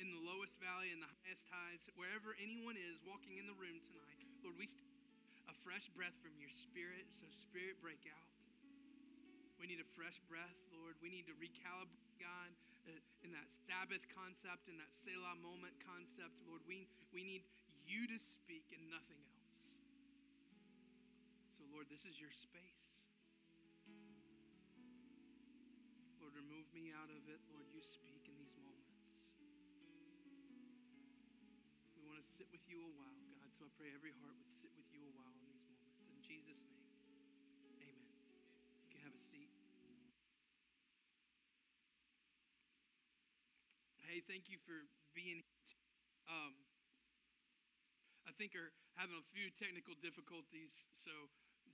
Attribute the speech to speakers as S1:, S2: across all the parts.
S1: in the lowest valley and the highest highs, wherever anyone is walking in the room tonight, Lord, we a fresh breath from your spirit. So, spirit, break out. We need a fresh breath, Lord. We need to recalibrate, God, uh, in that Sabbath concept, in that Selah moment concept, Lord. We, we need you to speak and nothing else. So, Lord, this is your space. Lord, remove me out of it. Lord, you speak in these sit with you a while, God. So I pray every heart would sit with you a while in these moments. In Jesus' name, amen. You can have a seat. Hey, thank you for being here. Um, I think are having a few technical difficulties, so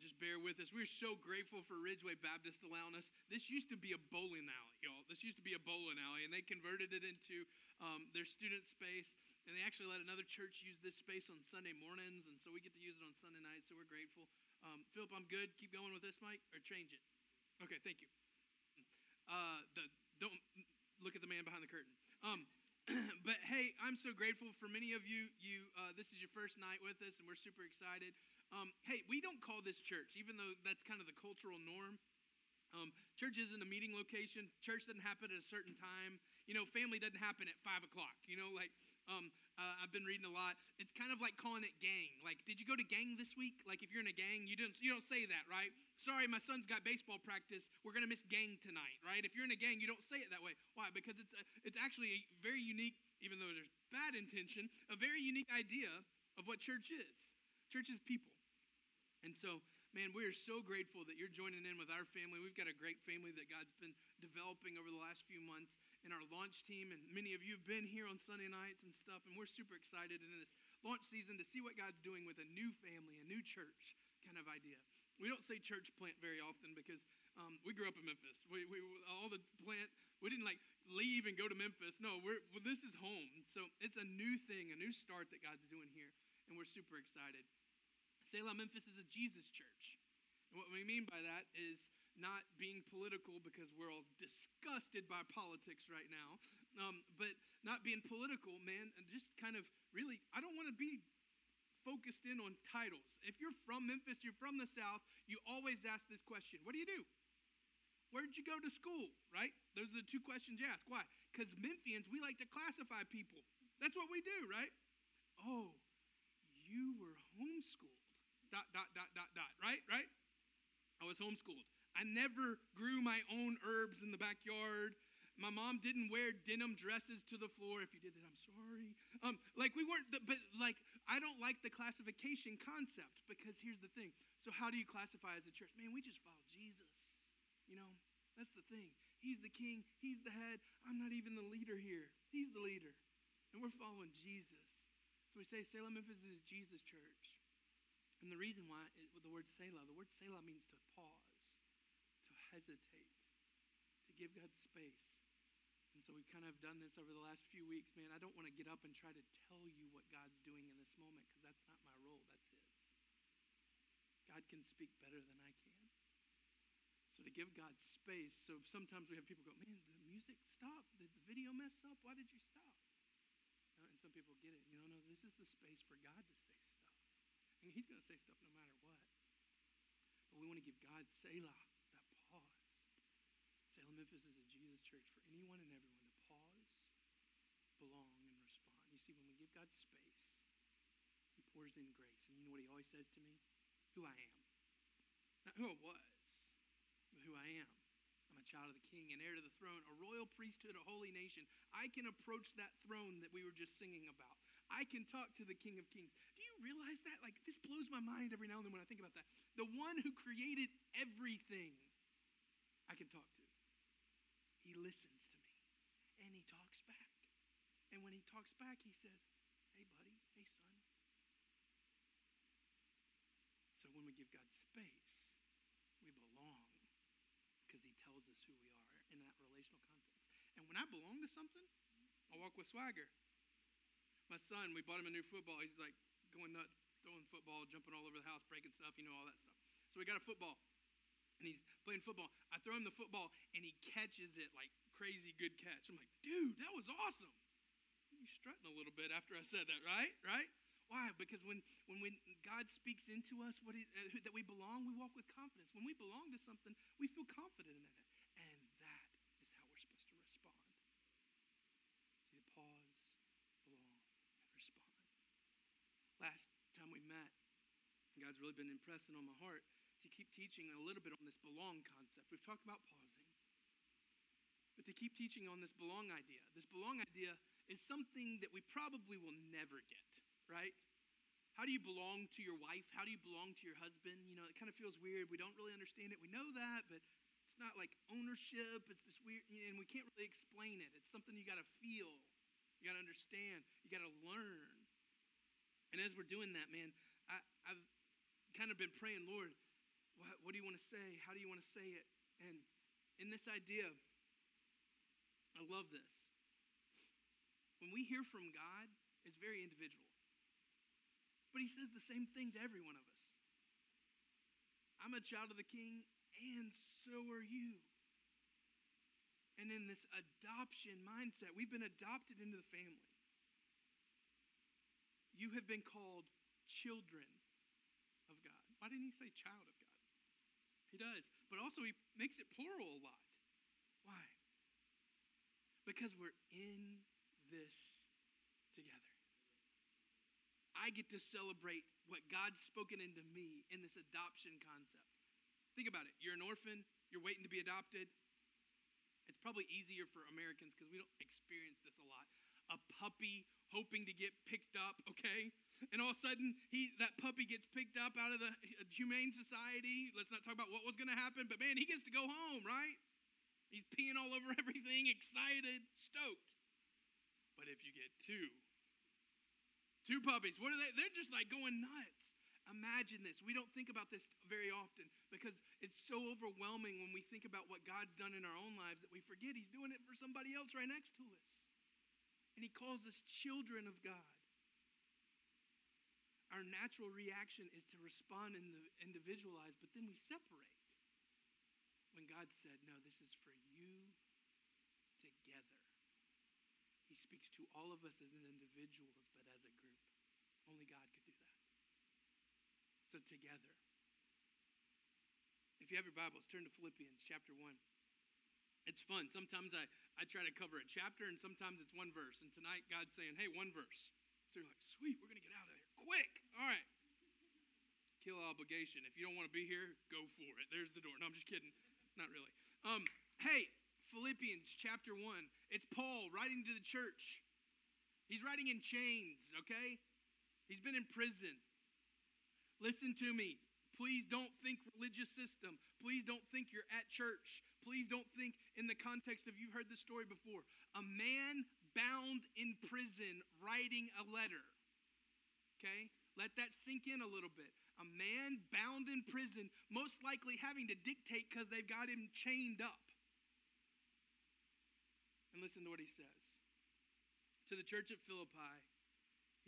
S1: just bear with us. We're so grateful for Ridgeway Baptist allowing us. This used to be a bowling alley, y'all. This used to be a bowling alley, and they converted it into um, their student space. And they actually let another church use this space on Sunday mornings, and so we get to use it on Sunday nights. So we're grateful. Um, Philip, I'm good. Keep going with this, Mike, or change it. Okay, thank you. Uh, the, don't look at the man behind the curtain. Um, but hey, I'm so grateful for many of you. You, uh, this is your first night with us, and we're super excited. Um, hey, we don't call this church, even though that's kind of the cultural norm. Um, church isn't a meeting location. Church doesn't happen at a certain time. You know, family doesn't happen at five o'clock. You know, like um, uh, I've been reading a lot. It's kind of like calling it gang. Like, did you go to gang this week? Like, if you're in a gang, you don't you don't say that, right? Sorry, my son's got baseball practice. We're gonna miss gang tonight, right? If you're in a gang, you don't say it that way. Why? Because it's a, it's actually a very unique, even though there's bad intention, a very unique idea of what church is. Church is people. And so, man, we are so grateful that you're joining in with our family. We've got a great family that God's been developing over the last few months in our launch team. And many of you have been here on Sunday nights and stuff. And we're super excited in this launch season to see what God's doing with a new family, a new church kind of idea. We don't say church plant very often because um, we grew up in Memphis. We, we all the plant. We didn't like leave and go to Memphis. No, we're well, this is home. So it's a new thing, a new start that God's doing here, and we're super excited. Selah Memphis is a Jesus church. And what we mean by that is not being political because we're all disgusted by politics right now, um, but not being political, man, and just kind of really, I don't want to be focused in on titles. If you're from Memphis, you're from the South, you always ask this question What do you do? Where'd you go to school, right? Those are the two questions you ask. Why? Because Memphians, we like to classify people. That's what we do, right? Oh, you were homeschooled dot, dot, dot, dot, dot, right? Right? I was homeschooled. I never grew my own herbs in the backyard. My mom didn't wear denim dresses to the floor. If you did that, I'm sorry. Um, like we weren't, the, but like I don't like the classification concept because here's the thing. So how do you classify as a church? Man, we just follow Jesus. You know, that's the thing. He's the king. He's the head. I'm not even the leader here. He's the leader, and we're following Jesus. So we say Selah Memphis is Jesus church. And the reason why, with the word Selah, the word Selah means to pause, to hesitate, to give God space. And so we've kind of done this over the last few weeks. Man, I don't want to get up and try to tell you what God's doing in this moment because that's not my role, that's His. God can speak better than I can. So to give God space, so sometimes we have people go, man, the music stopped. Did the video mess up? Why did you stop? And some people get it. You know, no, this is the space for God to say he's going to say stuff no matter what. But we want to give God Selah, that pause. Selah Memphis is a Jesus church for anyone and everyone to pause, belong, and respond. You see, when we give God space, he pours in grace. And you know what he always says to me? Who I am. Not who I was, but who I am. I'm a child of the king, an heir to the throne, a royal priesthood, a holy nation. I can approach that throne that we were just singing about. I can talk to the King of Kings. Do you realize that? Like, this blows my mind every now and then when I think about that. The one who created everything, I can talk to. He listens to me and he talks back. And when he talks back, he says, Hey, buddy, hey, son. So when we give God space, we belong because he tells us who we are in that relational context. And when I belong to something, I walk with swagger my son, we bought him a new football. He's like going nuts, throwing football, jumping all over the house, breaking stuff, you know, all that stuff. So we got a football, and he's playing football. I throw him the football, and he catches it like crazy good catch. I'm like, dude, that was awesome. you strutting a little bit after I said that, right? Right? Why? Because when, when, when God speaks into us what he, uh, that we belong, we walk with confidence. When we belong to something, we feel confident in it. And that is how we're supposed to respond. See, pause, belong, and respond. Last time we met, God's really been impressing on my heart to keep teaching a little bit on this belong concept. We've talked about pausing, but to keep teaching on this belong idea. This belong idea is something that we probably will never get right? How do you belong to your wife? How do you belong to your husband? You know, it kind of feels weird. We don't really understand it. We know that, but it's not like ownership. It's this weird, and we can't really explain it. It's something you got to feel, you got to understand, you got to learn. And as we're doing that, man, I, have kind of been praying, Lord, what, what do you want to say? How do you want to say it? And in this idea, I love this. When we hear from God, it's very individual. But he says the same thing to every one of us. I'm a child of the king, and so are you. And in this adoption mindset, we've been adopted into the family. You have been called children of God. Why didn't he say child of God? He does. But also, he makes it plural a lot. Why? Because we're in this together. I get to celebrate what God's spoken into me in this adoption concept. Think about it. You're an orphan, you're waiting to be adopted. It's probably easier for Americans because we don't experience this a lot. A puppy hoping to get picked up, okay? And all of a sudden, he that puppy gets picked up out of the humane society. Let's not talk about what was going to happen, but man, he gets to go home, right? He's peeing all over everything, excited, stoked. But if you get two, Two puppies. What are they? They're just like going nuts. Imagine this. We don't think about this very often because it's so overwhelming when we think about what God's done in our own lives that we forget He's doing it for somebody else right next to us. And He calls us children of God. Our natural reaction is to respond in the individualized, but then we separate. When God said, No, this is for you together. He speaks to all of us as individuals, but as a group. only God could do that. So, together. If you have your Bibles, turn to Philippians chapter 1. It's fun. Sometimes I, I try to cover a chapter, and sometimes it's one verse. And tonight, God's saying, hey, one verse. So you're like, sweet, we're going to get out of here quick. All right. Kill obligation. If you don't want to be here, go for it. There's the door. No, I'm just kidding. Not really. Um, hey, Philippians chapter 1. It's Paul writing to the church. He's writing in chains, okay? He's been in prison. Listen to me. Please don't think religious system. Please don't think you're at church. Please don't think in the context of you've heard this story before. A man bound in prison writing a letter. Okay? Let that sink in a little bit. A man bound in prison, most likely having to dictate because they've got him chained up. And listen to what he says. To the church at Philippi,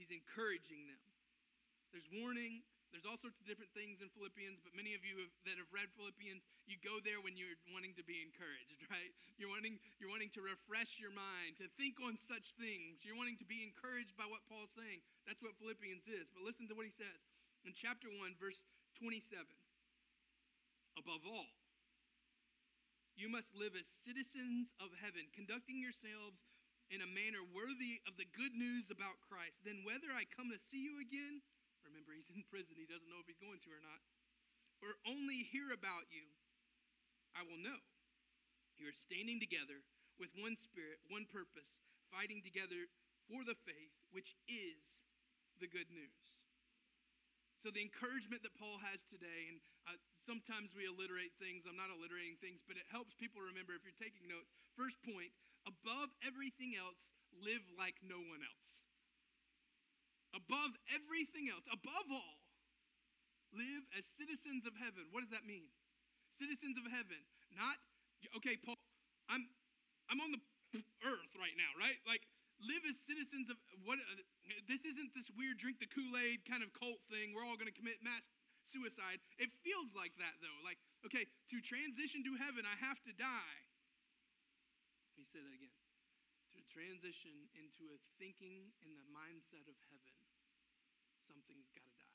S1: He's encouraging them. There's warning. There's all sorts of different things in Philippians, but many of you have, that have read Philippians, you go there when you're wanting to be encouraged, right? You're wanting, you're wanting to refresh your mind, to think on such things. You're wanting to be encouraged by what Paul's saying. That's what Philippians is. But listen to what he says in chapter 1, verse 27. Above all, you must live as citizens of heaven, conducting yourselves in a manner worthy of the good news about Christ. Then, whether I come to see you again, remember he's in prison, he doesn't know if he's going to or not, or only hear about you, I will know. You are standing together with one spirit, one purpose, fighting together for the faith, which is the good news. So, the encouragement that Paul has today, and uh, sometimes we alliterate things, I'm not alliterating things, but it helps people remember if you're taking notes. First point above everything else, live like no one else. Above everything else, above all, live as citizens of heaven. What does that mean? Citizens of heaven, not okay, Paul. I'm I'm on the earth right now, right? Like live as citizens of what this isn't this weird drink the Kool-Aid kind of cult thing. We're all going to commit mass suicide. It feels like that though. Like, okay, to transition to heaven, I have to die. Let me say that again. To transition into a thinking in the mindset of heaven, something's got to die.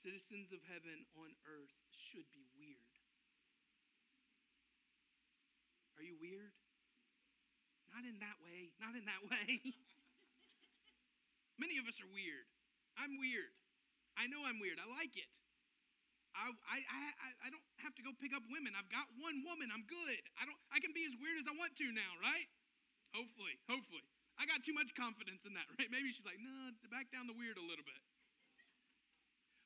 S1: Citizens of heaven on earth should be weird. Are you weird? Not in that way. Not in that way. Many of us are weird. I'm weird. I know I'm weird. I like it. I, I, I, I don't have to go pick up women. I've got one woman. I'm good. I don't I can be as weird as I want to now, right? Hopefully, hopefully. I got too much confidence in that, right? Maybe she's like, no, back down the weird a little bit.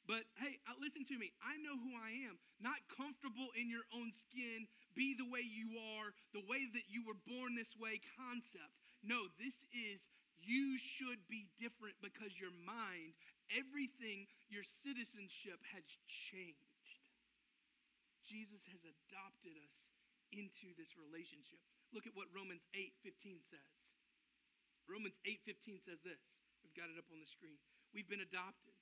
S1: But hey, uh, listen to me. I know who I am. Not comfortable in your own skin, be the way you are, the way that you were born this way concept. No, this is you should be different because your mind, everything, your citizenship has changed. Jesus has adopted us into this relationship. Look at what Romans 8:15 says. Romans 8:15 says this. We've got it up on the screen. We've been adopted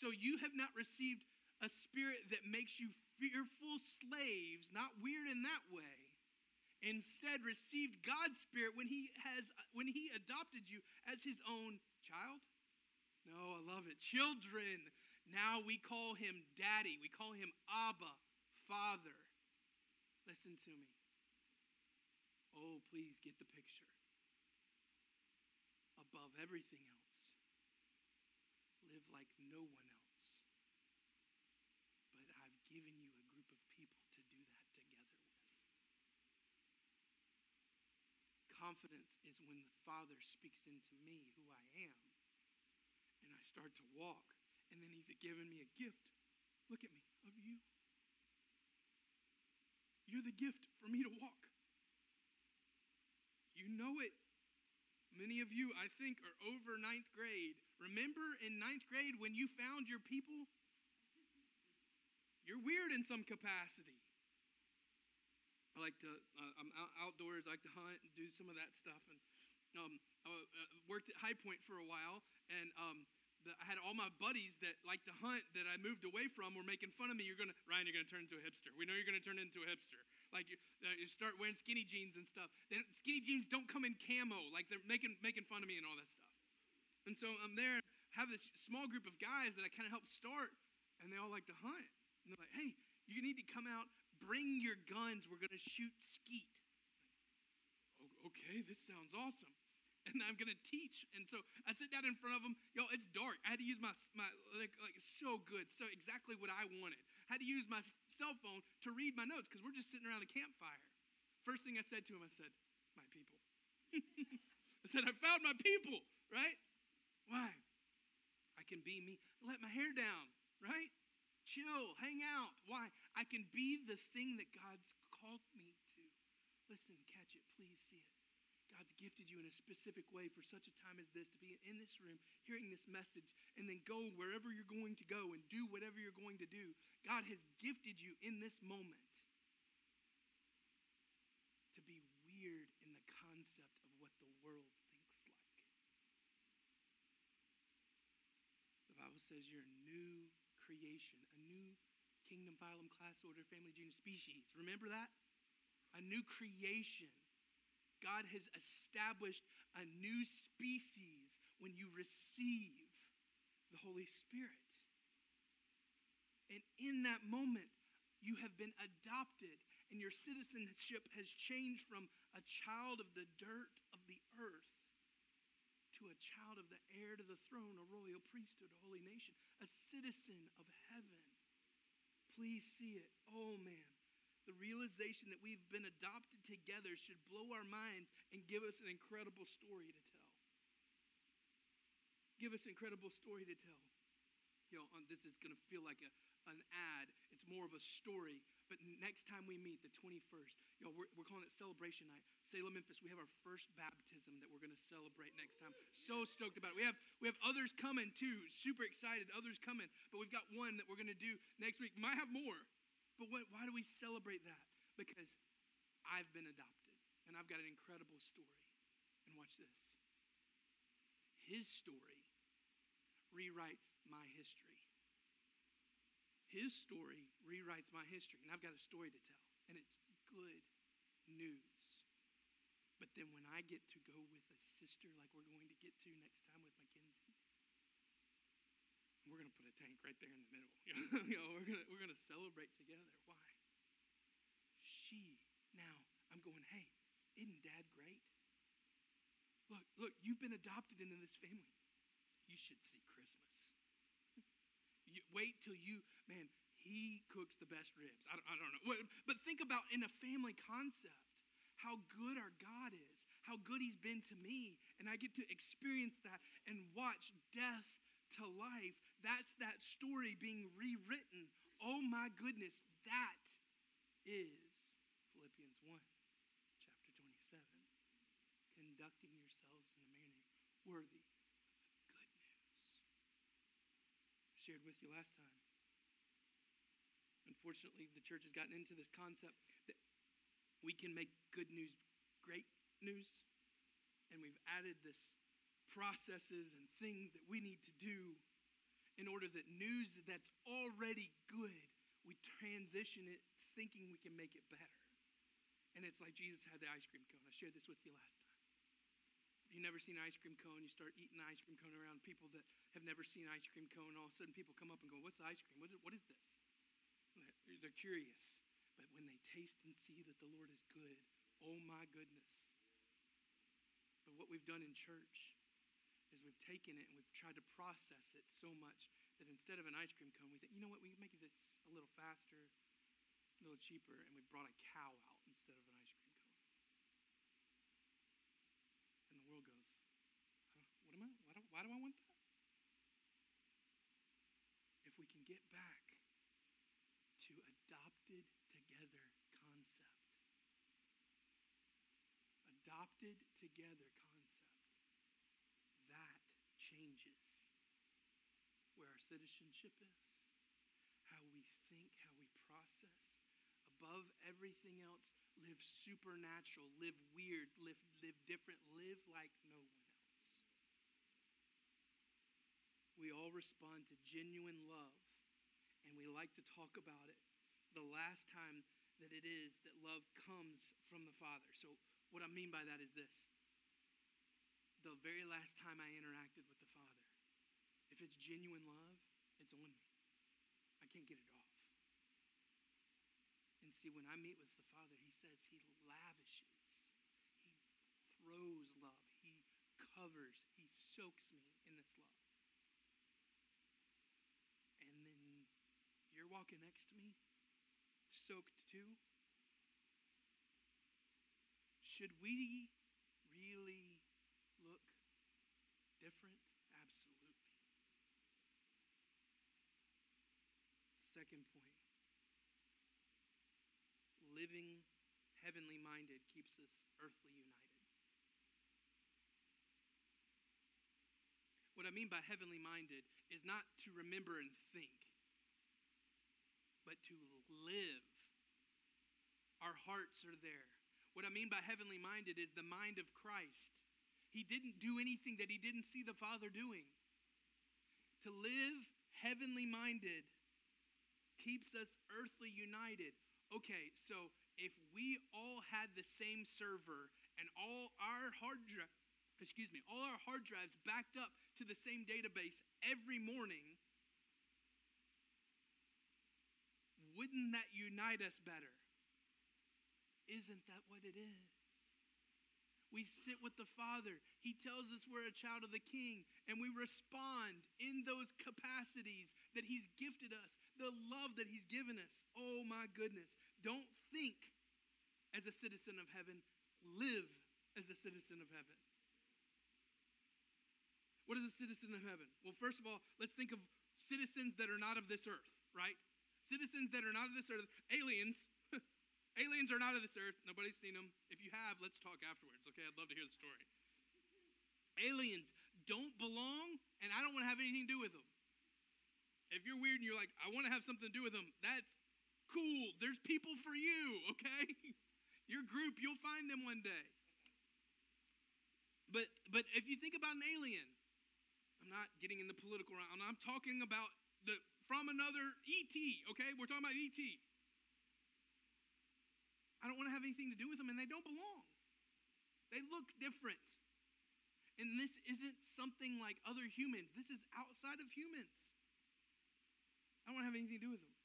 S1: so you have not received a spirit that makes you fearful slaves, not weird in that way. Instead, received God's spirit when he has when he adopted you as his own child. No, I love it. Children. Now we call him daddy. We call him Abba, Father. Listen to me. Oh, please get the picture. Above everything else like no one else. But I've given you a group of people to do that together with. Confidence is when the Father speaks into me who I am, and I start to walk, and then He's given me a gift. Look at me, of you. You're the gift for me to walk. You know it. Many of you, I think, are over ninth grade. Remember in ninth grade when you found your people? You're weird in some capacity. I like to, uh, I'm out, outdoors, I like to hunt and do some of that stuff. And um, I uh, worked at High Point for a while, and um, the, I had all my buddies that like to hunt that I moved away from were making fun of me. You're gonna Ryan, you're gonna turn into a hipster. We know you're gonna turn into a hipster. Like you, uh, you start wearing skinny jeans and stuff. Then skinny jeans don't come in camo. Like they're making making fun of me and all that stuff. And so I'm there, have this small group of guys that I kind of help start, and they all like to hunt. And they're like, "Hey, you need to come out. Bring your guns. We're gonna shoot skeet." Okay, this sounds awesome and I'm gonna teach. And so I sit down in front of them. Yo, it's dark. I had to use my my like, like so good, so exactly what I wanted. I had to use my cell phone to read my notes because we're just sitting around a campfire. First thing I said to him, I said, "My people." I said, "I found my people." Right? Why? I can be me. Let my hair down. Right? Chill, hang out. Why? I can be the thing that God's called me to. Listen, catch it. Please see it. God's gifted you in a specific way for such a time as this to be in this room, hearing this message, and then go wherever you're going to go and do whatever you're going to do. God has gifted you in this moment to be weird in the concept of what the world thinks like. The Bible says you're a new creation, a new kingdom, phylum, class, order, family, genus, species. Remember that? A new creation. God has established a new species when you receive the Holy Spirit. And in that moment, you have been adopted, and your citizenship has changed from a child of the dirt of the earth to a child of the heir to the throne, a royal priesthood, a holy nation, a citizen of heaven. Please see it. Oh, man the realization that we've been adopted together should blow our minds and give us an incredible story to tell. Give us an incredible story to tell. You know, this is going to feel like a, an ad. It's more of a story. But next time we meet, the 21st, you know, we're, we're calling it Celebration Night. Selah, Memphis, we have our first baptism that we're going to celebrate next time. So stoked about it. We have, we have others coming too. Super excited. Others coming. But we've got one that we're going to do next week. Might have more. But what, why do we celebrate that? Because I've been adopted and I've got an incredible story. And watch this. His story rewrites my history. His story rewrites my history. And I've got a story to tell. And it's good news. But then when I get to go with a sister like we're going to get to next time with Mackenzie, we're going to put a tank right there in the middle. you know, we're to we're to celebrate together. Why? She now I'm going, "Hey, isn't dad great? Look, look, you've been adopted into this family. You should see Christmas. You, wait till you, man, he cooks the best ribs. I don't, I don't know. But think about in a family concept how good our God is, how good he's been to me. And I get to experience that and watch death to life. That's that story being rewritten. Oh my goodness, that is Philippians 1, chapter 27. Conducting yourselves in a manner worthy of the good news. I shared with you last time. Unfortunately, the church has gotten into this concept that we can make good news great news, and we've added this processes and things that we need to do in order that news that's already good, we transition it thinking we can make it better. And it's like Jesus had the ice cream cone. I shared this with you last time you've never seen an ice cream cone, you start eating ice cream cone around people that have never seen ice cream cone, all of a sudden people come up and go, What's the ice cream? What is, what is this? They're, they're curious. But when they taste and see that the Lord is good, oh my goodness. But what we've done in church we've taken it and we've tried to process it so much that instead of an ice cream cone, we think, you know what, we can make this a little faster, a little cheaper, and we brought a cow out instead of an ice cream. cone. And the world goes, What am I? Why do, why do I want that? If we can get back to adopted together concept, adopted together concept, that changes where our citizenship is, how we think, how we process. Above everything else, live supernatural, live weird, live, live different, live like no one. Else. We all respond to genuine love, and we like to talk about it the last time that it is that love comes from the Father. So, what I mean by that is this the very last time I interacted with the Father, if it's genuine love, on me. I can't get it off. And see, when I meet with the Father, He says He lavishes, He throws love, He covers, He soaks me in this love. And then you're walking next to me, soaked too? Should we really look different? Second point living heavenly minded keeps us earthly united. What I mean by heavenly minded is not to remember and think but to live. Our hearts are there. What I mean by heavenly minded is the mind of Christ. He didn't do anything that he didn't see the Father doing. To live heavenly minded keeps us earthly united. Okay, so if we all had the same server and all our hard drive, excuse me, all our hard drives backed up to the same database every morning, Wouldn't that unite us better? Isn't that what it is? We sit with the Father. He tells us we're a child of the King, and we respond in those capacities that He's gifted us, the love that He's given us. Oh my goodness. Don't think as a citizen of heaven, live as a citizen of heaven. What is a citizen of heaven? Well, first of all, let's think of citizens that are not of this earth, right? Citizens that are not of this earth, aliens. aliens are not of this earth. Nobody's seen them. If you have, let's talk afterwards, okay? I'd love to hear the story. Aliens don't belong, and I don't want to have anything to do with them. If you're weird and you're like, I want to have something to do with them, that's cool. There's people for you, okay? Your group, you'll find them one day. But but if you think about an alien, I'm not getting in the political realm. I'm talking about the from another ET, okay? We're talking about ET. I don't want to have anything to do with them, and they don't belong. They look different. And this isn't something like other humans. This is outside of humans. I don't have anything to do with them.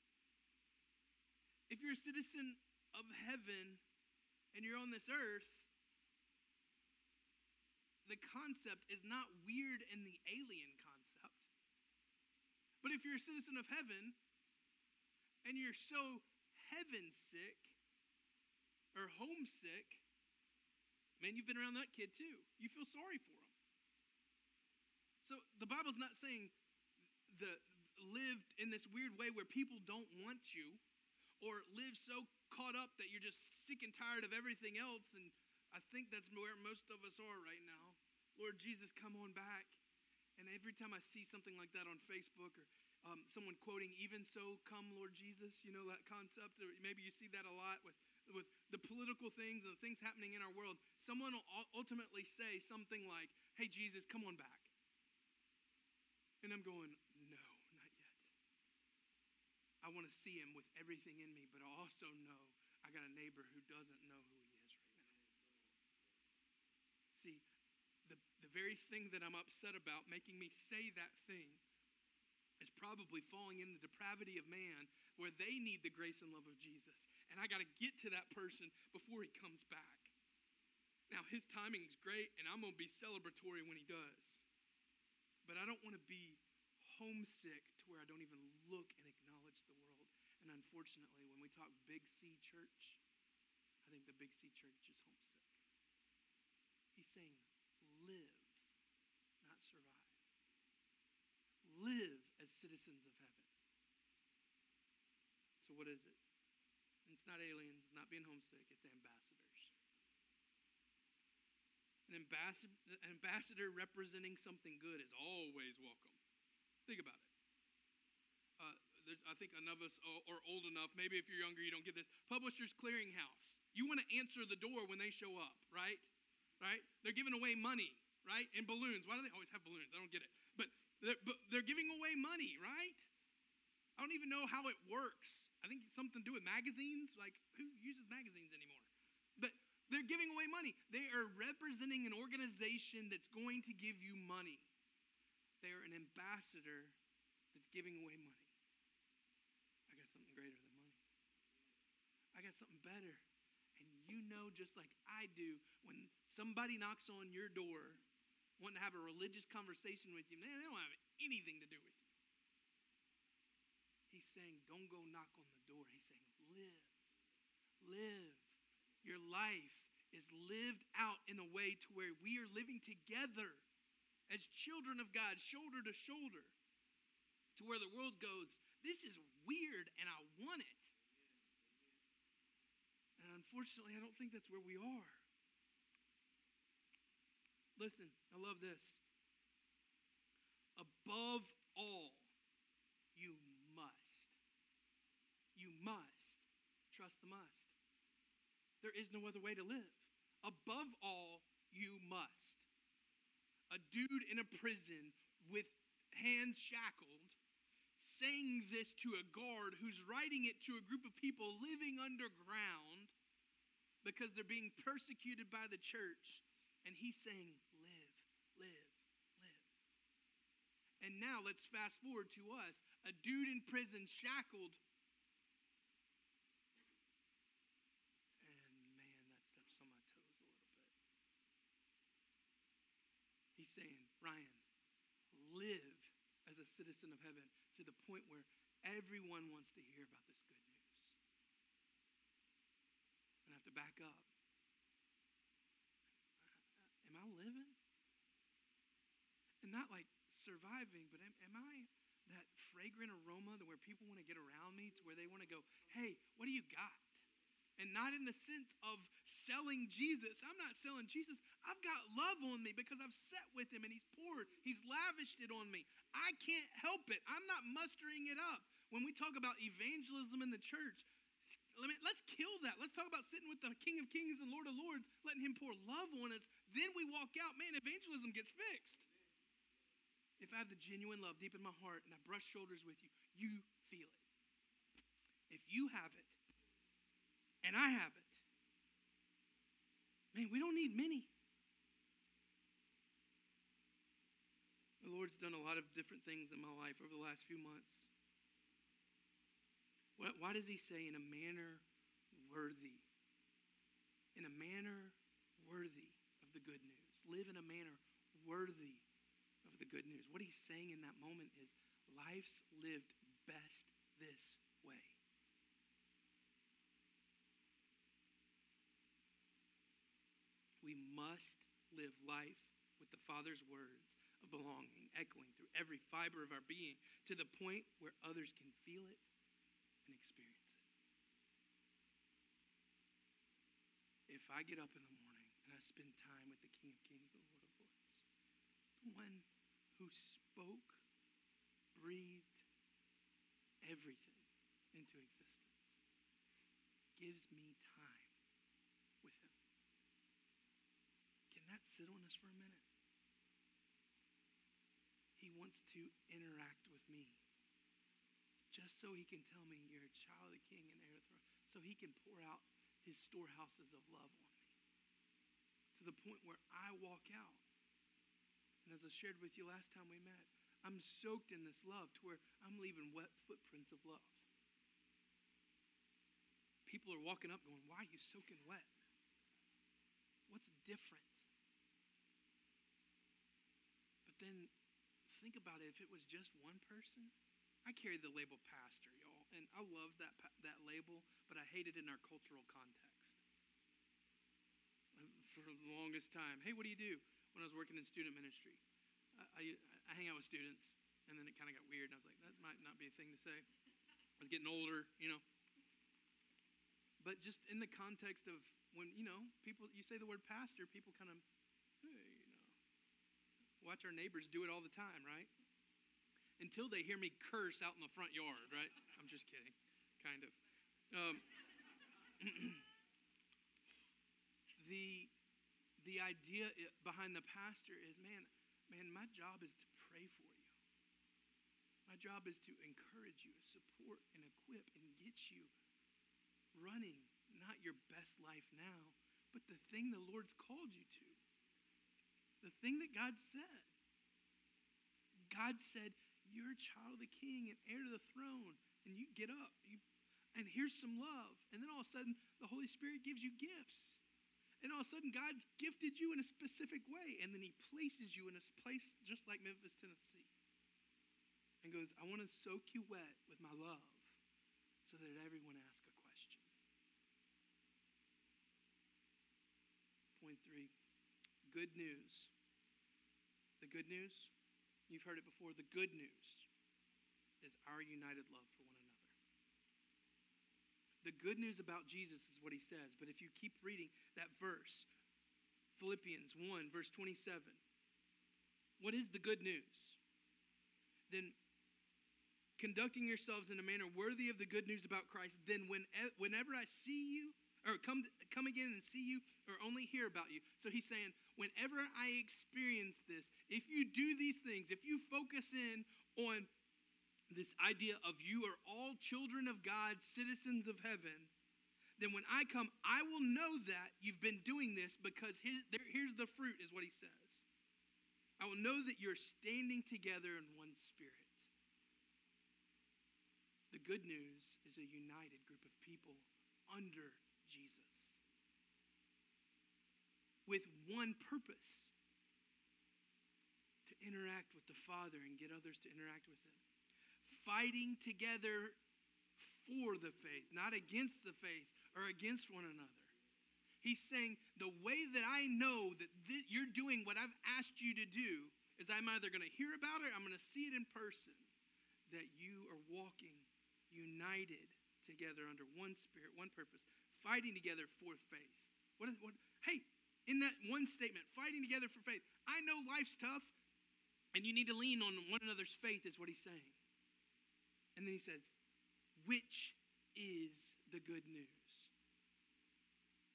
S1: If you're a citizen of heaven and you're on this earth, the concept is not weird in the alien concept. But if you're a citizen of heaven and you're so heaven sick or homesick, man, you've been around that kid too. You feel sorry for him. So the Bible's not saying the lived in this weird way where people don't want you or live so caught up that you're just sick and tired of everything else and I think that's where most of us are right now. Lord Jesus, come on back. And every time I see something like that on Facebook or um, someone quoting, even so, come, Lord Jesus, you know that concept, or maybe you see that a lot with, with the political things and the things happening in our world. Someone will ultimately say something like, hey, Jesus, come on back. And I'm going. I want to see him with everything in me, but I also know I got a neighbor who doesn't know who he is right now. See, the, the very thing that I'm upset about making me say that thing is probably falling in the depravity of man where they need the grace and love of Jesus. And I got to get to that person before he comes back. Now, his timing is great, and I'm going to be celebratory when he does. But I don't want to be homesick to where I don't even look and. And unfortunately, when we talk Big C church, I think the Big C church is homesick. He's saying, live, not survive. Live as citizens of heaven. So, what is it? It's not aliens, it's not being homesick, it's ambassadors. An an ambassador representing something good is always welcome. Think about it. I think enough of us are old enough. Maybe if you're younger, you don't get this. Publishers Clearinghouse. You want to answer the door when they show up, right? right? They're giving away money, right? And balloons. Why do they always have balloons? I don't get it. But they're, but they're giving away money, right? I don't even know how it works. I think it's something to do with magazines. Like, who uses magazines anymore? But they're giving away money. They are representing an organization that's going to give you money. They are an ambassador that's giving away money. I got something greater than money. I got something better And you know just like I do when somebody knocks on your door wanting to have a religious conversation with you, man, they don't have anything to do with you. He's saying, don't go knock on the door. He's saying, live. Live. Your life is lived out in a way to where we are living together as children of God, shoulder to shoulder, to where the world goes, this is weird and I want it. Unfortunately, I don't think that's where we are. Listen, I love this. Above all, you must. You must trust the must. There is no other way to live. Above all, you must. A dude in a prison with hands shackled saying this to a guard who's writing it to a group of people living underground because they're being persecuted by the church. And he's saying, live, live, live. And now let's fast forward to us a dude in prison, shackled. And man, that on my toes a little bit. He's saying, Ryan, live as a citizen of heaven to the point where everyone wants to hear about this good news have to back up. Am I living? And not like surviving, but am, am I that fragrant aroma that where people want to get around me to where they want to go, hey, what do you got? And not in the sense of selling Jesus. I'm not selling Jesus. I've got love on me because I've sat with him and he's poured, he's lavished it on me. I can't help it. I'm not mustering it up. When we talk about evangelism in the church, let me, let's kill that. Let's talk about sitting with the King of Kings and Lord of Lords, letting Him pour love on us. Then we walk out, man, evangelism gets fixed. If I have the genuine love deep in my heart and I brush shoulders with you, you feel it. If you have it and I have it, man, we don't need many. The Lord's done a lot of different things in my life over the last few months. Why, does he say in a manner worthy? In a manner worthy of the good news. Live in a manner worthy of the good news. What he's saying in that moment is life's lived best this way. We must live life with the Father's words of belonging, echoing through every fiber of our being to the point where others can feel it and experience it. If I get up in the morning and I spend time with the King of Kings and Lord of Lords, the one who spoke, breathed everything into existence, gives me time with him. Can that sit on us for a minute? He wants to interact with me just so he can tell me you're a child of the king and heir of the throne, so he can pour out his storehouses of love on me to the point where I walk out. And as I shared with you last time we met, I'm soaked in this love to where I'm leaving wet footprints of love. People are walking up going, Why are you soaking wet? What's different? But then think about it if it was just one person. I carry the label pastor, and I love that, that label, but I hate it in our cultural context. Uh, for the longest time, hey, what do you do? When I was working in student ministry, I, I, I hang out with students, and then it kind of got weird, and I was like, that might not be a thing to say. I was getting older, you know. But just in the context of when, you know, people, you say the word pastor, people kind of, hey, you know, watch our neighbors do it all the time, right? Until they hear me curse out in the front yard, right? I'm just kidding, kind of. Um, the the idea behind the pastor is, man, man, my job is to pray for you. My job is to encourage you, support and equip and get you running not your best life now, but the thing the Lord's called you to. The thing that God said. God said, You're a child of the king and heir to the throne. And you get up. You, and here's some love. And then all of a sudden, the Holy Spirit gives you gifts. And all of a sudden, God's gifted you in a specific way. And then He places you in a place just like Memphis, Tennessee. And goes, I want to soak you wet with my love so that everyone asks a question. Point three good news. The good news, you've heard it before, the good news is our united love for one another. The good news about Jesus is what he says, but if you keep reading that verse, Philippians 1, verse 27, what is the good news? Then conducting yourselves in a manner worthy of the good news about Christ, then when, whenever I see you, or come, come again and see you, or only hear about you. So he's saying, whenever I experience this, if you do these things, if you focus in on this idea of you are all children of God, citizens of heaven, then when I come, I will know that you've been doing this because here, there, here's the fruit, is what he says. I will know that you're standing together in one spirit. The good news is a united group of people under Jesus with one purpose to interact with the Father and get others to interact with Him fighting together for the faith, not against the faith or against one another. He's saying, the way that I know that th- you're doing what I've asked you to do is I'm either going to hear about it I'm going to see it in person. That you are walking united together under one spirit, one purpose, fighting together for faith. What is, what, hey, in that one statement, fighting together for faith, I know life's tough and you need to lean on one another's faith, is what he's saying. And then he says, which is the good news?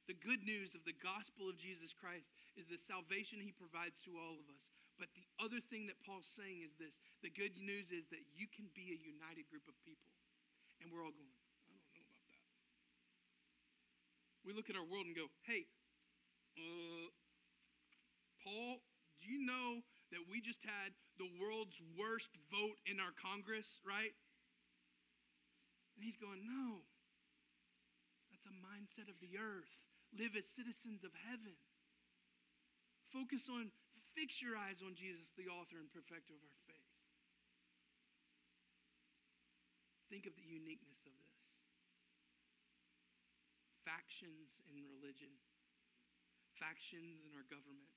S1: The good news of the gospel of Jesus Christ is the salvation he provides to all of us. But the other thing that Paul's saying is this the good news is that you can be a united group of people. And we're all going, I don't know about that. We look at our world and go, hey, uh, Paul, do you know that we just had the world's worst vote in our Congress, right? And he's going, no. That's a mindset of the earth. Live as citizens of heaven. Focus on, fix your eyes on Jesus, the author and perfecter of our faith. Think of the uniqueness of this. Factions in religion, factions in our government,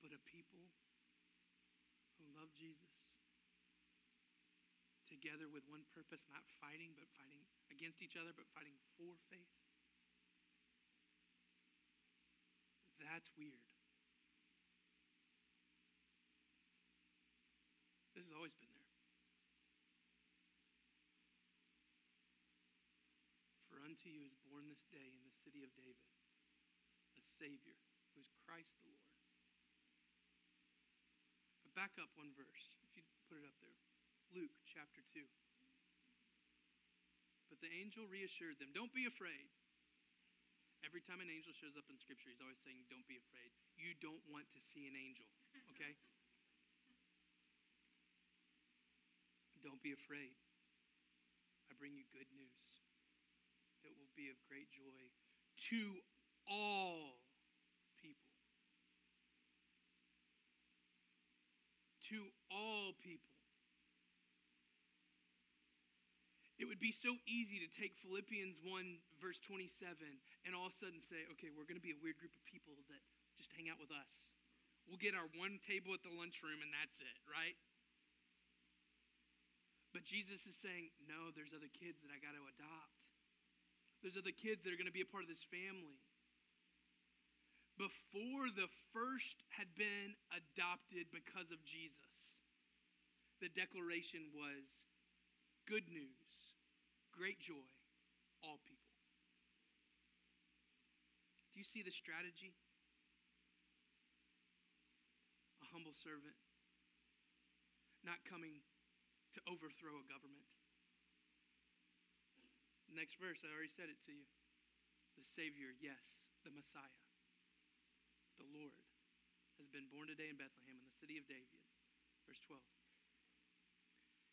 S1: but a people who love Jesus together with one purpose, not fighting, but fighting against each other, but fighting for faith. That's weird. This has always been there. For unto you is born this day in the city of David Savior, who is Christ the Lord. But back up one verse, if you put it up there. Luke chapter 2. But the angel reassured them, Don't be afraid. Every time an angel shows up in Scripture, he's always saying, Don't be afraid. You don't want to see an angel, okay? don't be afraid. I bring you good news that will be of great joy to all people. To all people. It would be so easy to take Philippians 1, verse 27, and all of a sudden say, okay, we're going to be a weird group of people that just hang out with us. We'll get our one table at the lunchroom, and that's it, right? But Jesus is saying, no, there's other kids that I got to adopt. There's other kids that are going to be a part of this family. Before the first had been adopted because of Jesus, the declaration was good news great joy, all people. Do you see the strategy? A humble servant, not coming to overthrow a government. Next verse, I already said it to you. The Savior, yes, the Messiah, the Lord, has been born today in Bethlehem in the city of David. Verse 12.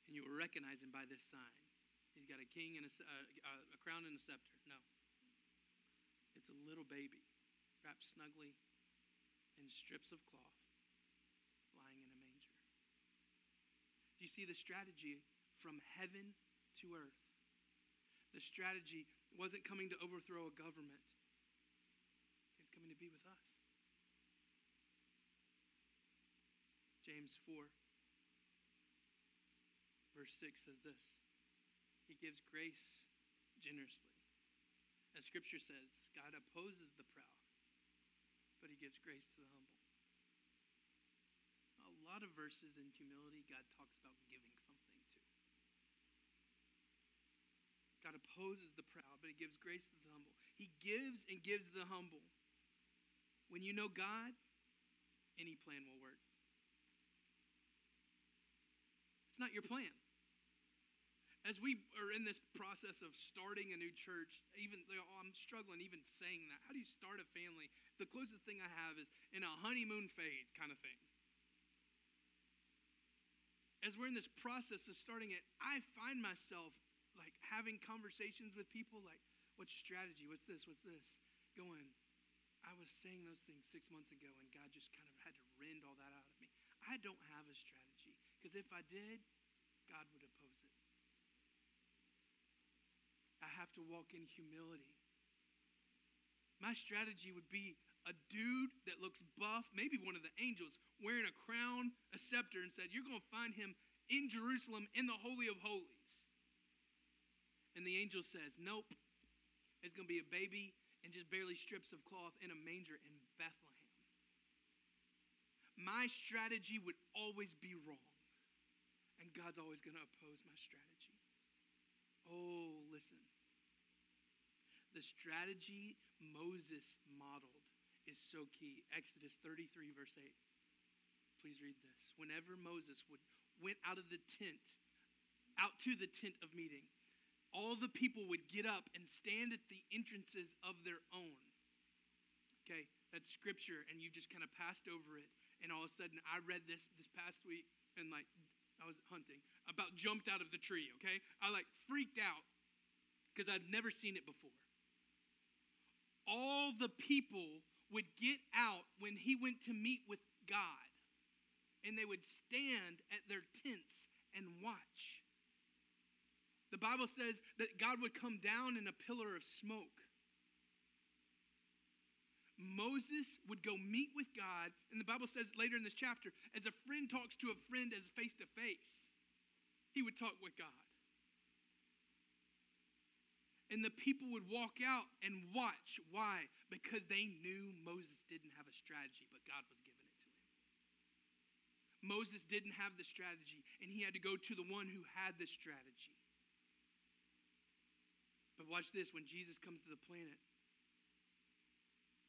S1: And you will recognize him by this sign. He's got a king and a, uh, a crown and a scepter. No. It's a little baby wrapped snugly in strips of cloth, lying in a manger. You see the strategy from heaven to earth? The strategy wasn't coming to overthrow a government, he was coming to be with us. James 4, verse 6 says this he gives grace generously. As scripture says, God opposes the proud, but he gives grace to the humble. A lot of verses in humility, God talks about giving something to. God opposes the proud, but he gives grace to the humble. He gives and gives the humble. When you know God, any plan will work. It's not your plan as we are in this process of starting a new church, even know, I'm struggling even saying that. How do you start a family? The closest thing I have is in a honeymoon phase kind of thing. As we're in this process of starting it, I find myself like having conversations with people like, what's strategy? What's this? What's this? Going, I was saying those things six months ago, and God just kind of had to rend all that out of me. I don't have a strategy because if I did, God would oppose it. I have to walk in humility. My strategy would be a dude that looks buff, maybe one of the angels, wearing a crown, a scepter, and said, You're going to find him in Jerusalem in the Holy of Holies. And the angel says, Nope. It's going to be a baby and just barely strips of cloth in a manger in Bethlehem. My strategy would always be wrong. And God's always going to oppose my strategy. Oh, listen. The strategy Moses modeled is so key. Exodus 33, verse 8. Please read this. Whenever Moses would went out of the tent, out to the tent of meeting, all the people would get up and stand at the entrances of their own. Okay, that's scripture, and you just kind of passed over it. and all of a sudden I read this this past week, and like I was hunting, about jumped out of the tree, okay? I like freaked out because I'd never seen it before. All the people would get out when he went to meet with God, and they would stand at their tents and watch. The Bible says that God would come down in a pillar of smoke. Moses would go meet with God, and the Bible says later in this chapter, as a friend talks to a friend as face to face, he would talk with God. And the people would walk out and watch. Why? Because they knew Moses didn't have a strategy, but God was giving it to him. Moses didn't have the strategy, and he had to go to the one who had the strategy. But watch this when Jesus comes to the planet,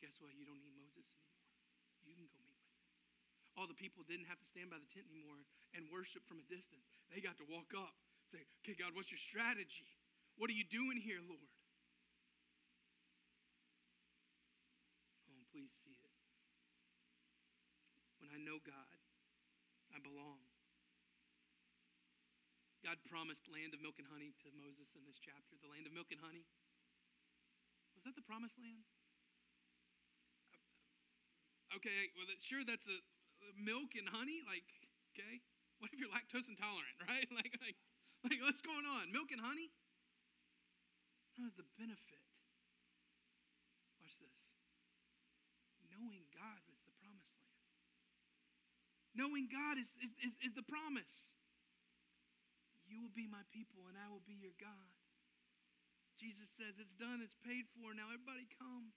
S1: guess what? You don't need Moses anymore. You can go meet with him. All the people didn't have to stand by the tent anymore and worship from a distance. They got to walk up, say, Okay, God, what's your strategy? What are you doing here, Lord? Oh, please see it. When I know God, I belong. God promised land of milk and honey to Moses in this chapter. The land of milk and honey. Was that the promised land? Okay, well, sure, that's a milk and honey. Like, okay, what if you're lactose intolerant, right? Like, like, like, what's going on? Milk and honey? It's the benefit. Watch this. Knowing God is the promised land. Knowing God is, is, is, is the promise. You will be my people, and I will be your God. Jesus says, It's done, it's paid for. Now, everybody come.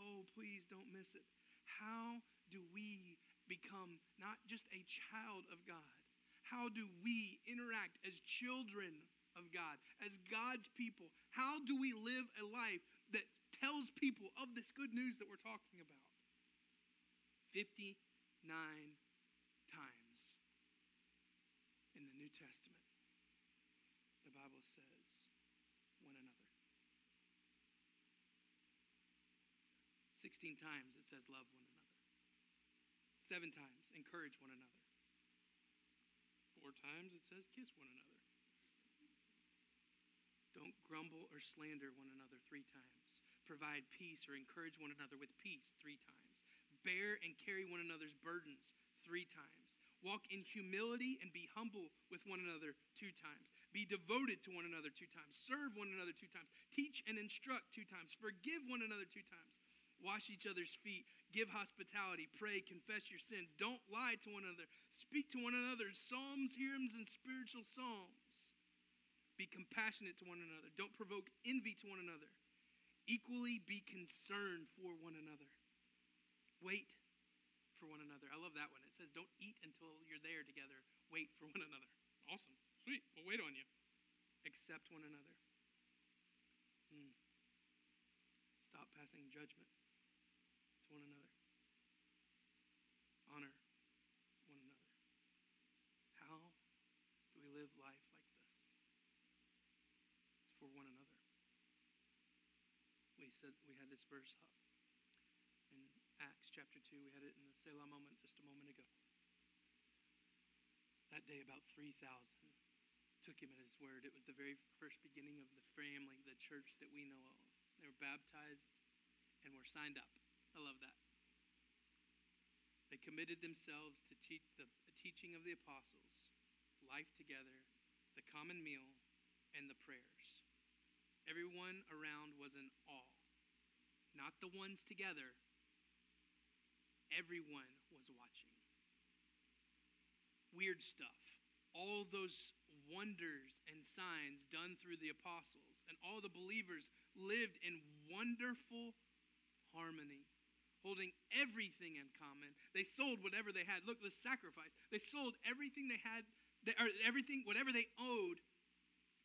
S1: Oh, please don't miss it. How do we become not just a child of God? How do we interact as children of God, as God's people? How do we live a life that tells people of this good news that we're talking about? 59 times in the New Testament, the Bible says, one another. 16 times it says, love one another. Seven times, encourage one another. Four times it says, kiss one another. Don't grumble or slander one another three times. Provide peace or encourage one another with peace three times. Bear and carry one another's burdens three times. Walk in humility and be humble with one another two times. Be devoted to one another two times. Serve one another two times. Teach and instruct two times. Forgive one another two times wash each other's feet, give hospitality, pray, confess your sins. Don't lie to one another. Speak to one another psalms, hymns, and spiritual psalms. Be compassionate to one another. Don't provoke envy to one another. Equally be concerned for one another. Wait for one another. I love that one. It says, Don't eat until you're there together. Wait for one another. Awesome. Sweet. We'll wait on you. Accept one another. Hmm. Stop passing judgment to one another. Honor one another. How do we live life like this? It's for one another. We said we had this verse up in Acts chapter 2. We had it in the Selah moment just a moment ago. That day, about 3,000 took him at his word. It was the very first beginning of the family, the church that we know of. They were baptized and were signed up. I love that. They committed themselves to teach the teaching of the apostles, life together, the common meal, and the prayers. Everyone around was in awe. Not the ones together. Everyone was watching. Weird stuff. All those wonders and signs done through the apostles and all the believers lived in wonderful harmony holding everything in common. They sold whatever they had. Look, the sacrifice. They sold everything they had, or everything, whatever they owed,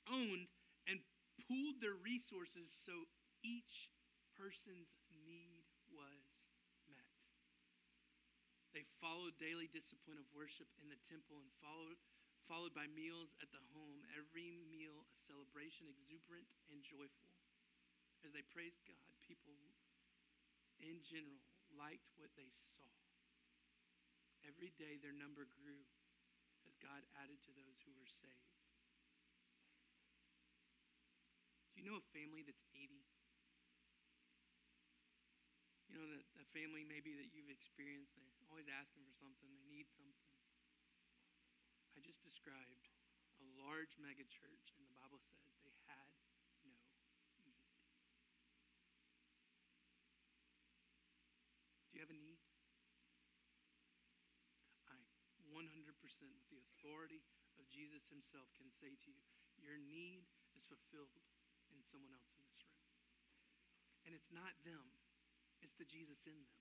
S1: owned, and pooled their resources so each person's need was met. They followed daily discipline of worship in the temple and followed followed by meals at the home. Every meal a celebration, exuberant and joyful. As they praised God, people in general liked what they saw. every day their number grew as God added to those who were saved. Do you know a family that's needy? You know, that, that family maybe that you've experienced, they're always asking for something, they need something. I just described a large megachurch, and the Bible says they had no need. Do you have a need? I 100% with the authority of Jesus himself can say to you, your need is fulfilled in someone else in this room. And it's not them, it's the Jesus in them.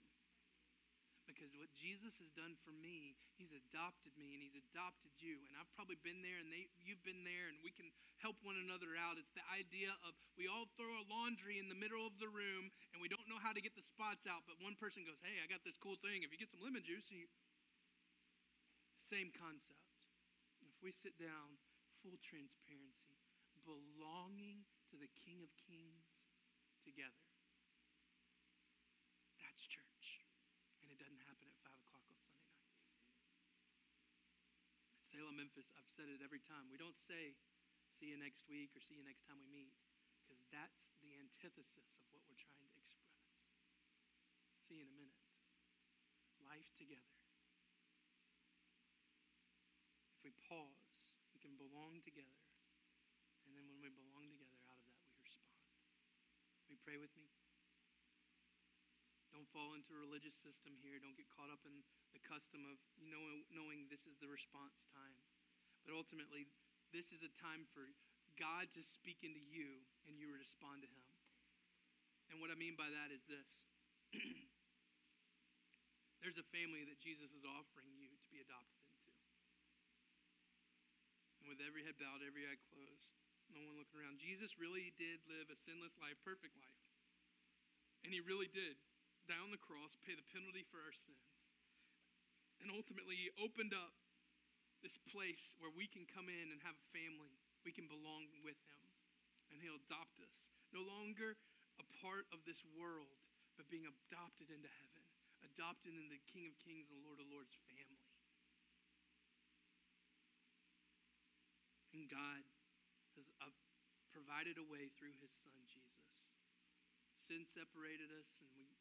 S1: Because what Jesus has done for me, he's adopted me and he's adopted you. And I've probably been there and they, you've been there and we can help one another out. It's the idea of we all throw a laundry in the middle of the room and we don't know how to get the spots out, but one person goes, Hey, I got this cool thing. If you get some lemon juice, you... same concept. If we sit down, full transparency, belonging to the King of Kings together. That's church. And it doesn't happen at 5 o'clock on Sunday nights. At Selah, Memphis, I've said it every time. We don't say, see you next week or see you next time we meet, because that's the antithesis of what we're trying to express. See you in a minute. Life together. If we pause, we can belong together. And then when we belong together, out of that we respond. You pray with me? Fall into a religious system here. Don't get caught up in the custom of you know, knowing this is the response time. But ultimately, this is a time for God to speak into you and you respond to Him. And what I mean by that is this there's a family that Jesus is offering you to be adopted into. And with every head bowed, every eye closed, no one looking around, Jesus really did live a sinless life, perfect life. And He really did on the cross, pay the penalty for our sins. And ultimately, He opened up this place where we can come in and have a family. We can belong with Him. And He'll adopt us. No longer a part of this world, but being adopted into heaven, adopted into the King of Kings and Lord of Lords family. And God has uh, provided a way through His Son, Jesus. Sin separated us, and we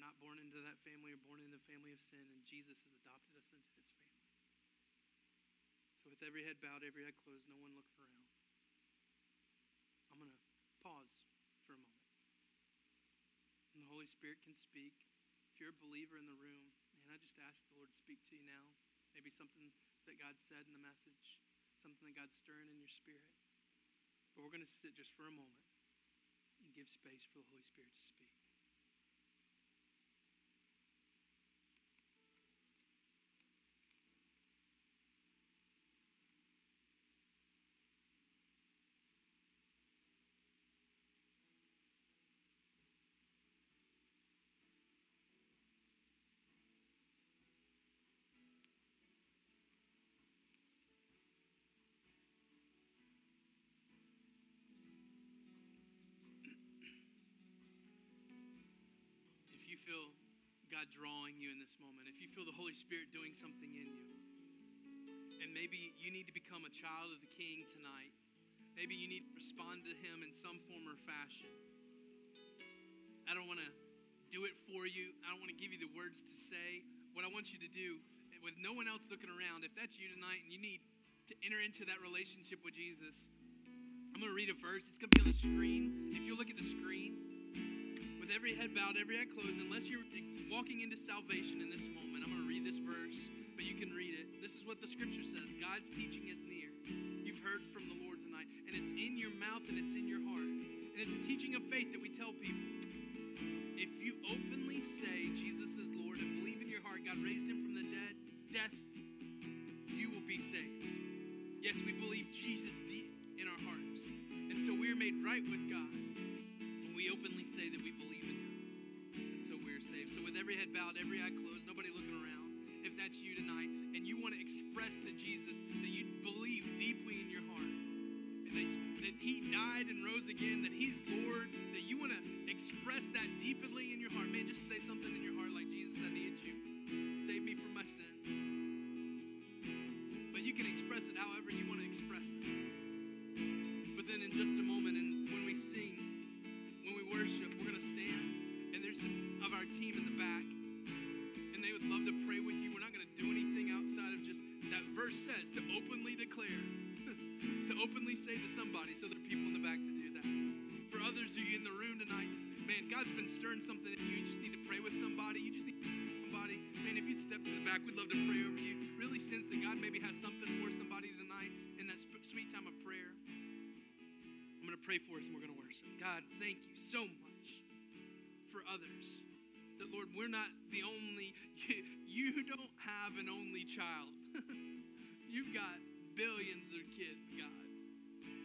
S1: not born into that family or born in the family of sin, and Jesus has adopted us into his family. So, with every head bowed, every head closed, no one looking around, I'm going to pause for a moment. And the Holy Spirit can speak. If you're a believer in the room, man, I just ask the Lord to speak to you now. Maybe something that God said in the message, something that God's stirring in your spirit. But we're going to sit just for a moment and give space for the Holy Spirit to speak. Feel God drawing you in this moment, if you feel the Holy Spirit doing something in you, and maybe you need to become a child of the King tonight, maybe you need to respond to Him in some form or fashion. I don't want to do it for you, I don't want to give you the words to say. What I want you to do, with no one else looking around, if that's you tonight and you need to enter into that relationship with Jesus, I'm going to read a verse. It's going to be on the screen. If you look at the screen, with every head bowed, every eye closed, unless you're walking into salvation in this moment, I'm going to read this verse, but you can read it. This is what the scripture says God's teaching is near. You've heard from the Lord tonight, and it's in your mouth and it's in your heart. And it's a teaching of faith that we tell people. If you openly say Jesus is Lord and believe in your heart God raised him from the dead, death, you will be saved. Yes, we believe Jesus deep in our hearts. And so we are made right with God when we openly say that we believe every head bowed, every eye closed, nobody looking around, if that's you tonight, and you want to express to Jesus that you believe deeply in your heart, and that, that He died and rose again, that He's Lord, that you want to express that deeply in your heart, man, just say something in your heart like, Jesus, I need you. Save me from my sins. But you can express openly say to somebody. So there are people in the back to do that. For others of you in the room tonight, man, God's been stirring something in you. You just need to pray with somebody. You just need somebody. Man, if you'd step to the back, we'd love to pray over you. Really sense that God maybe has something for somebody tonight in that sweet time of prayer. I'm going to pray for us and we're going to worship. God, thank you so much for others. That, Lord, we're not the only, you, you don't have an only child. You've got billions of kids, God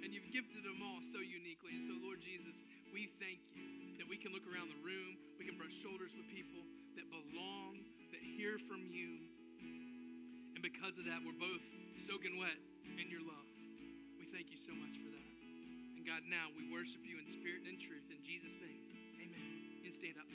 S1: and you've gifted them all so uniquely. And so, Lord Jesus, we thank you that we can look around the room, we can brush shoulders with people that belong, that hear from you. And because of that, we're both soaking wet in your love. We thank you so much for that. And God, now we worship you in spirit and in truth. In Jesus' name, amen. And stand up.